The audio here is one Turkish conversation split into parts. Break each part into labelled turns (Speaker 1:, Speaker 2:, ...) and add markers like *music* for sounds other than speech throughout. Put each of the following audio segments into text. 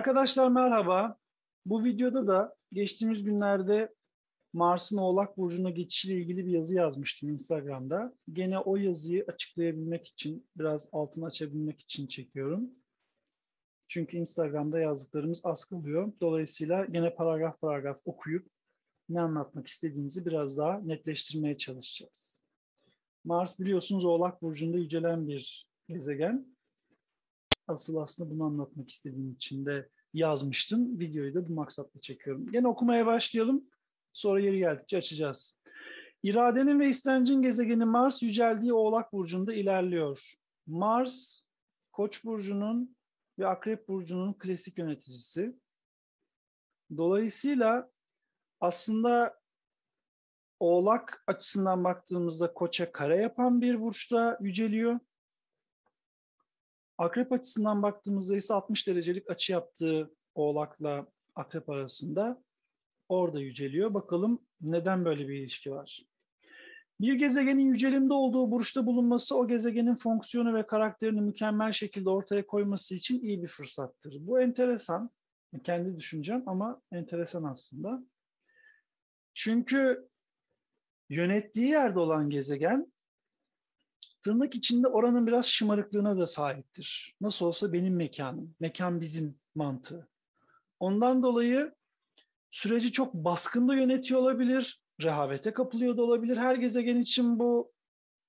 Speaker 1: Arkadaşlar merhaba. Bu videoda da geçtiğimiz günlerde Mars'ın Oğlak Burcu'na geçişiyle ilgili bir yazı yazmıştım Instagram'da. Gene o yazıyı açıklayabilmek için, biraz altını açabilmek için çekiyorum. Çünkü Instagram'da yazdıklarımız az kalıyor. Dolayısıyla gene paragraf paragraf okuyup ne anlatmak istediğimizi biraz daha netleştirmeye çalışacağız. Mars biliyorsunuz Oğlak Burcu'nda yücelen bir gezegen. Asıl aslında bunu anlatmak istediğim için de yazmıştım. Videoyu da bu maksatla çekiyorum. Gene okumaya başlayalım. Sonra yeri geldikçe açacağız. İradenin ve istencin gezegeni Mars yüceldiği Oğlak Burcu'nda ilerliyor. Mars, Koç Burcu'nun ve Akrep Burcu'nun klasik yöneticisi. Dolayısıyla aslında Oğlak açısından baktığımızda Koç'a kare yapan bir burçta yüceliyor. Akrep açısından baktığımızda ise 60 derecelik açı yaptığı Oğlak'la Akrep arasında orada yüceliyor. Bakalım neden böyle bir ilişki var? Bir gezegenin yücelimde olduğu burçta bulunması o gezegenin fonksiyonu ve karakterini mükemmel şekilde ortaya koyması için iyi bir fırsattır. Bu enteresan. Kendi düşüncem ama enteresan aslında. Çünkü yönettiği yerde olan gezegen tırnak içinde oranın biraz şımarıklığına da sahiptir. Nasıl olsa benim mekanım, mekan bizim mantığı. Ondan dolayı süreci çok baskında yönetiyor olabilir, rehavete kapılıyor da olabilir. Her gezegen için bu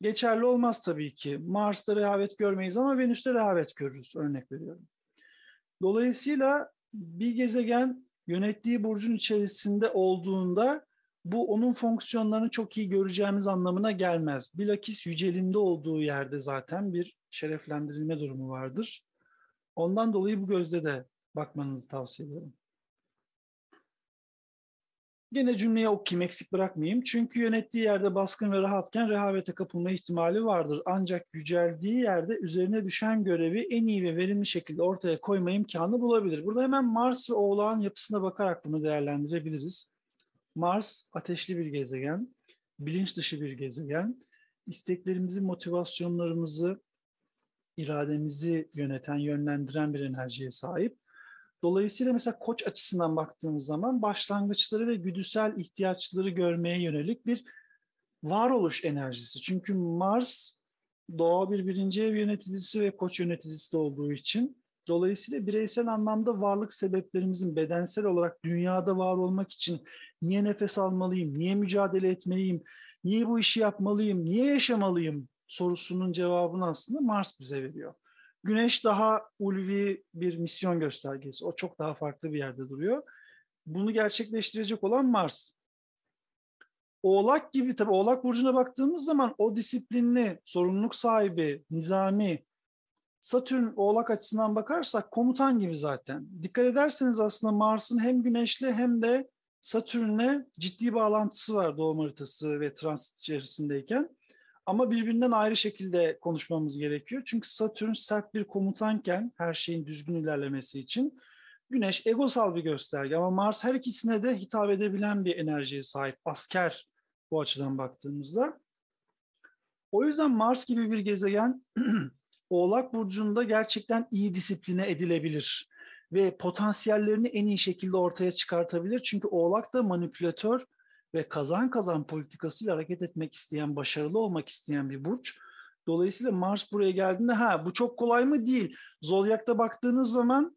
Speaker 1: geçerli olmaz tabii ki. Mars'ta rehavet görmeyiz ama Venüs'te rehavet görürüz, örnek veriyorum. Dolayısıyla bir gezegen yönettiği burcun içerisinde olduğunda bu onun fonksiyonlarını çok iyi göreceğimiz anlamına gelmez. Bilakis yücelimde olduğu yerde zaten bir şereflendirilme durumu vardır. Ondan dolayı bu gözle de bakmanızı tavsiye ederim. Gene cümleye okuyayım, eksik bırakmayayım. Çünkü yönettiği yerde baskın ve rahatken rehavete kapılma ihtimali vardır. Ancak yüceldiği yerde üzerine düşen görevi en iyi ve verimli şekilde ortaya koyma imkanı bulabilir. Burada hemen Mars ve Oğlak'ın yapısına bakarak bunu değerlendirebiliriz. Mars ateşli bir gezegen, bilinç dışı bir gezegen. İsteklerimizi, motivasyonlarımızı, irademizi yöneten, yönlendiren bir enerjiye sahip. Dolayısıyla mesela koç açısından baktığımız zaman başlangıçları ve güdüsel ihtiyaçları görmeye yönelik bir varoluş enerjisi. Çünkü Mars doğa bir birinci ev yöneticisi ve koç yöneticisi olduğu için dolayısıyla bireysel anlamda varlık sebeplerimizin bedensel olarak dünyada var olmak için niye nefes almalıyım, niye mücadele etmeliyim, niye bu işi yapmalıyım, niye yaşamalıyım sorusunun cevabını aslında Mars bize veriyor. Güneş daha ulvi bir misyon göstergesi. O çok daha farklı bir yerde duruyor. Bunu gerçekleştirecek olan Mars. Oğlak gibi tabii Oğlak burcuna baktığımız zaman o disiplinli, sorumluluk sahibi, nizami, Satürn Oğlak açısından bakarsak komutan gibi zaten. Dikkat ederseniz aslında Mars'ın hem Güneş'le hem de Satürn'le ciddi bağlantısı var doğum haritası ve transit içerisindeyken. Ama birbirinden ayrı şekilde konuşmamız gerekiyor. Çünkü Satürn sert bir komutanken her şeyin düzgün ilerlemesi için Güneş egosal bir gösterge ama Mars her ikisine de hitap edebilen bir enerjiye sahip. Asker bu açıdan baktığımızda. O yüzden Mars gibi bir gezegen *clears throat* Oğlak Burcu'nda gerçekten iyi disipline edilebilir ve potansiyellerini en iyi şekilde ortaya çıkartabilir. Çünkü Oğlak da manipülatör ve kazan kazan politikasıyla hareket etmek isteyen, başarılı olmak isteyen bir burç. Dolayısıyla Mars buraya geldiğinde ha bu çok kolay mı değil. Zodyak'ta baktığınız zaman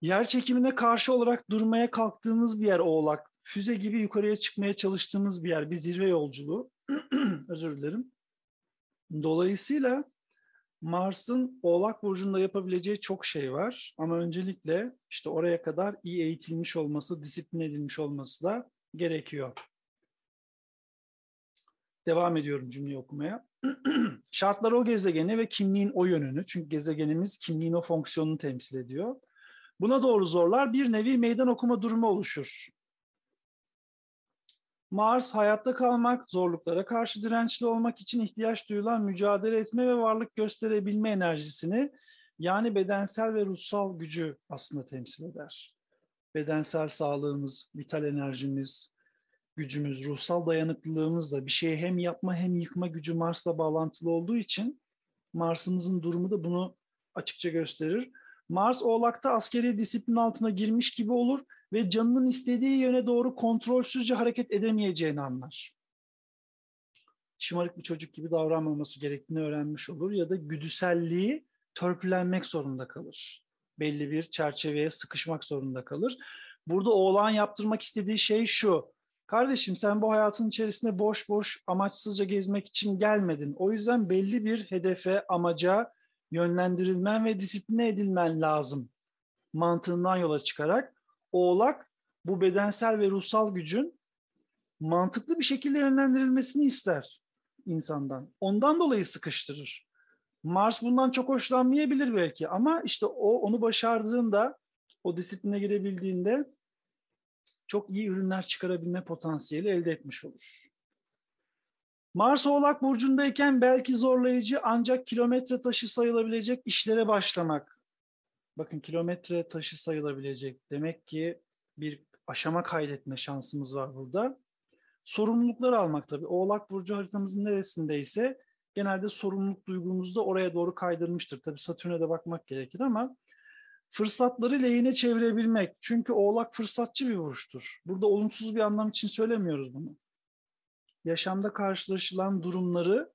Speaker 1: yer çekimine karşı olarak durmaya kalktığınız bir yer Oğlak. Füze gibi yukarıya çıkmaya çalıştığımız bir yer, bir zirve yolculuğu. *clears throat* Özür dilerim. Dolayısıyla Mars'ın Oğlak Burcu'nda yapabileceği çok şey var. Ama öncelikle işte oraya kadar iyi eğitilmiş olması, disiplin edilmiş olması da gerekiyor. Devam ediyorum cümleyi okumaya. *clears throat* Şartlar o gezegeni ve kimliğin o yönünü. Çünkü gezegenimiz kimliğin o fonksiyonunu temsil ediyor. Buna doğru zorlar bir nevi meydan okuma durumu oluşur. Mars hayatta kalmak, zorluklara karşı dirençli olmak için ihtiyaç duyulan mücadele etme ve varlık gösterebilme enerjisini yani bedensel ve ruhsal gücü aslında temsil eder. Bedensel sağlığımız, vital enerjimiz, gücümüz, ruhsal dayanıklılığımız da bir şeye hem yapma hem yıkma gücü Mars'la bağlantılı olduğu için Mars'ımızın durumu da bunu açıkça gösterir. Mars Oğlak'ta askeri disiplin altına girmiş gibi olur ve canının istediği yöne doğru kontrolsüzce hareket edemeyeceğini anlar. Şımarık bir çocuk gibi davranmaması gerektiğini öğrenmiş olur ya da güdüselliği törpülenmek zorunda kalır. Belli bir çerçeveye sıkışmak zorunda kalır. Burada oğlan yaptırmak istediği şey şu. Kardeşim sen bu hayatın içerisinde boş boş amaçsızca gezmek için gelmedin. O yüzden belli bir hedefe, amaca yönlendirilmen ve disipline edilmen lazım. Mantığından yola çıkarak oğlak bu bedensel ve ruhsal gücün mantıklı bir şekilde yönlendirilmesini ister insandan. Ondan dolayı sıkıştırır. Mars bundan çok hoşlanmayabilir belki ama işte o onu başardığında, o disipline girebildiğinde çok iyi ürünler çıkarabilme potansiyeli elde etmiş olur. Mars Oğlak Burcu'ndayken belki zorlayıcı ancak kilometre taşı sayılabilecek işlere başlamak. Bakın kilometre taşı sayılabilecek. Demek ki bir aşama kaydetme şansımız var burada. Sorumlulukları almak tabii. Oğlak Burcu haritamızın neresindeyse genelde sorumluluk duygumuzu da oraya doğru kaydırmıştır. Tabii Satürn'e de bakmak gerekir ama fırsatları lehine çevirebilmek. Çünkü Oğlak fırsatçı bir burçtur. Burada olumsuz bir anlam için söylemiyoruz bunu. Yaşamda karşılaşılan durumları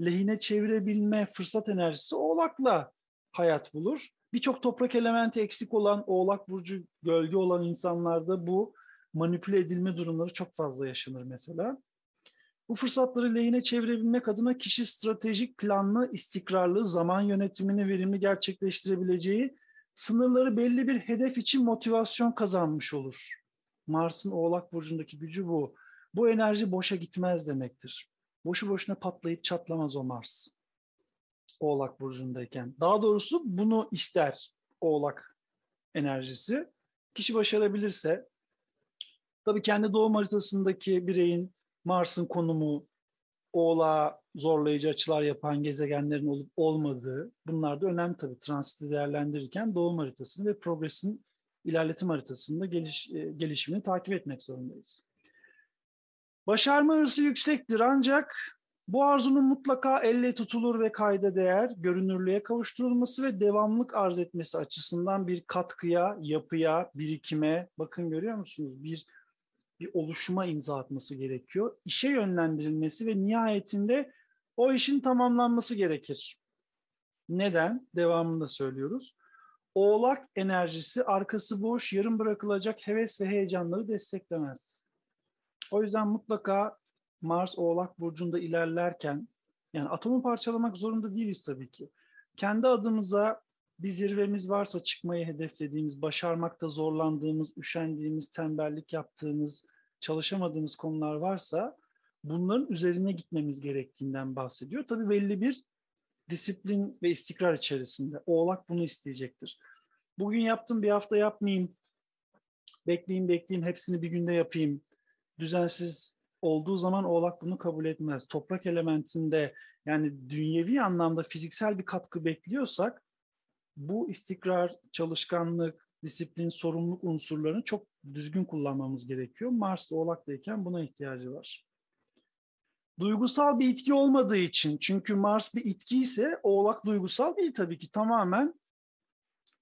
Speaker 1: lehine çevirebilme fırsat enerjisi Oğlak'la hayat bulur. Birçok toprak elementi eksik olan Oğlak burcu gölge olan insanlarda bu manipüle edilme durumları çok fazla yaşanır mesela. Bu fırsatları lehine çevirebilmek adına kişi stratejik, planlı, istikrarlı, zaman yönetimini verimli gerçekleştirebileceği sınırları belli bir hedef için motivasyon kazanmış olur. Mars'ın Oğlak Burcu'ndaki gücü bu. Bu enerji boşa gitmez demektir. Boşu boşuna patlayıp çatlamaz o Mars. Oğlak Burcu'ndayken. Daha doğrusu bunu ister Oğlak enerjisi. Kişi başarabilirse, tabii kendi doğum haritasındaki bireyin Mars'ın konumu, Oğlağa zorlayıcı açılar yapan gezegenlerin olup olmadığı bunlar da önemli tabii transiti değerlendirirken doğum haritasını ve progresin ilerletim haritasında geliş, e, gelişimini takip etmek zorundayız. Başarma hırsı yüksektir ancak bu arzunun mutlaka elle tutulur ve kayda değer, görünürlüğe kavuşturulması ve devamlık arz etmesi açısından bir katkıya, yapıya, birikime, bakın görüyor musunuz? Bir bir oluşuma imza atması gerekiyor. İşe yönlendirilmesi ve nihayetinde o işin tamamlanması gerekir. Neden? Devamında söylüyoruz. Oğlak enerjisi arkası boş, yarım bırakılacak heves ve heyecanları desteklemez. O yüzden mutlaka Mars Oğlak Burcu'nda ilerlerken, yani atomu parçalamak zorunda değiliz tabii ki. Kendi adımıza bir zirvemiz varsa çıkmayı hedeflediğimiz, başarmakta zorlandığımız, üşendiğimiz, tembellik yaptığımız, çalışamadığımız konular varsa bunların üzerine gitmemiz gerektiğinden bahsediyor. Tabii belli bir disiplin ve istikrar içerisinde. Oğlak bunu isteyecektir. Bugün yaptım bir hafta yapmayayım. Bekleyeyim bekleyeyim hepsini bir günde yapayım. Düzensiz olduğu zaman oğlak bunu kabul etmez. Toprak elementinde yani dünyevi anlamda fiziksel bir katkı bekliyorsak bu istikrar, çalışkanlık, disiplin, sorumluluk unsurlarını çok düzgün kullanmamız gerekiyor. Mars Oğlak'tayken buna ihtiyacı var. Duygusal bir itki olmadığı için, çünkü Mars bir itki ise Oğlak duygusal değil tabii ki. Tamamen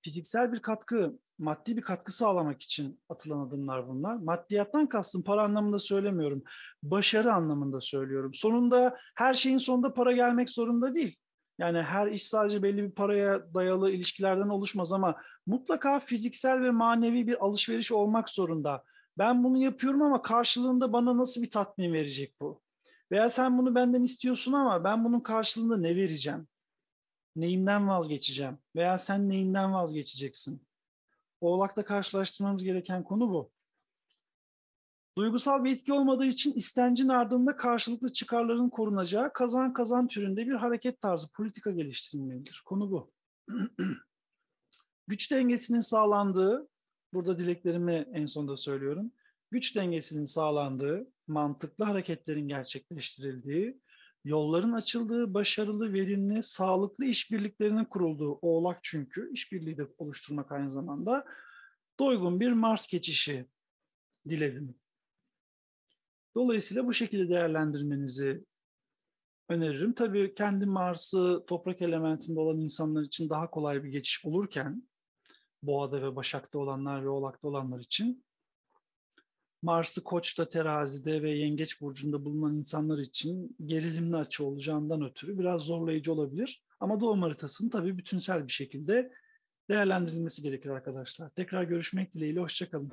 Speaker 1: fiziksel bir katkı, maddi bir katkı sağlamak için atılan adımlar bunlar. Maddiyattan kastım para anlamında söylemiyorum. Başarı anlamında söylüyorum. Sonunda her şeyin sonunda para gelmek zorunda değil. Yani her iş sadece belli bir paraya dayalı ilişkilerden oluşmaz ama mutlaka fiziksel ve manevi bir alışveriş olmak zorunda. Ben bunu yapıyorum ama karşılığında bana nasıl bir tatmin verecek bu? Veya sen bunu benden istiyorsun ama ben bunun karşılığında ne vereceğim? Neyimden vazgeçeceğim? Veya sen neyinden vazgeçeceksin? Oğlak'ta karşılaştırmamız gereken konu bu. Duygusal bir etki olmadığı için istencin ardında karşılıklı çıkarların korunacağı kazan kazan türünde bir hareket tarzı, politika geliştirilmelidir. Konu bu. *clears throat* Güç dengesinin sağlandığı, burada dileklerimi en sonunda söylüyorum. Güç dengesinin sağlandığı, mantıklı hareketlerin gerçekleştirildiği, yolların açıldığı, başarılı, verimli, sağlıklı işbirliklerinin kurulduğu oğlak çünkü işbirliği de oluşturmak aynı zamanda doygun bir Mars geçişi diledim. Dolayısıyla bu şekilde değerlendirmenizi öneririm. Tabii kendi Mars'ı toprak elementinde olan insanlar için daha kolay bir geçiş olurken Boğa'da ve Başak'ta olanlar ve Oğlak'ta olanlar için. Mars'ı Koç'ta, Terazi'de ve Yengeç Burcu'nda bulunan insanlar için gerilimli açı olacağından ötürü biraz zorlayıcı olabilir. Ama doğum haritasının tabii bütünsel bir şekilde değerlendirilmesi gerekir arkadaşlar. Tekrar görüşmek dileğiyle, hoşçakalın.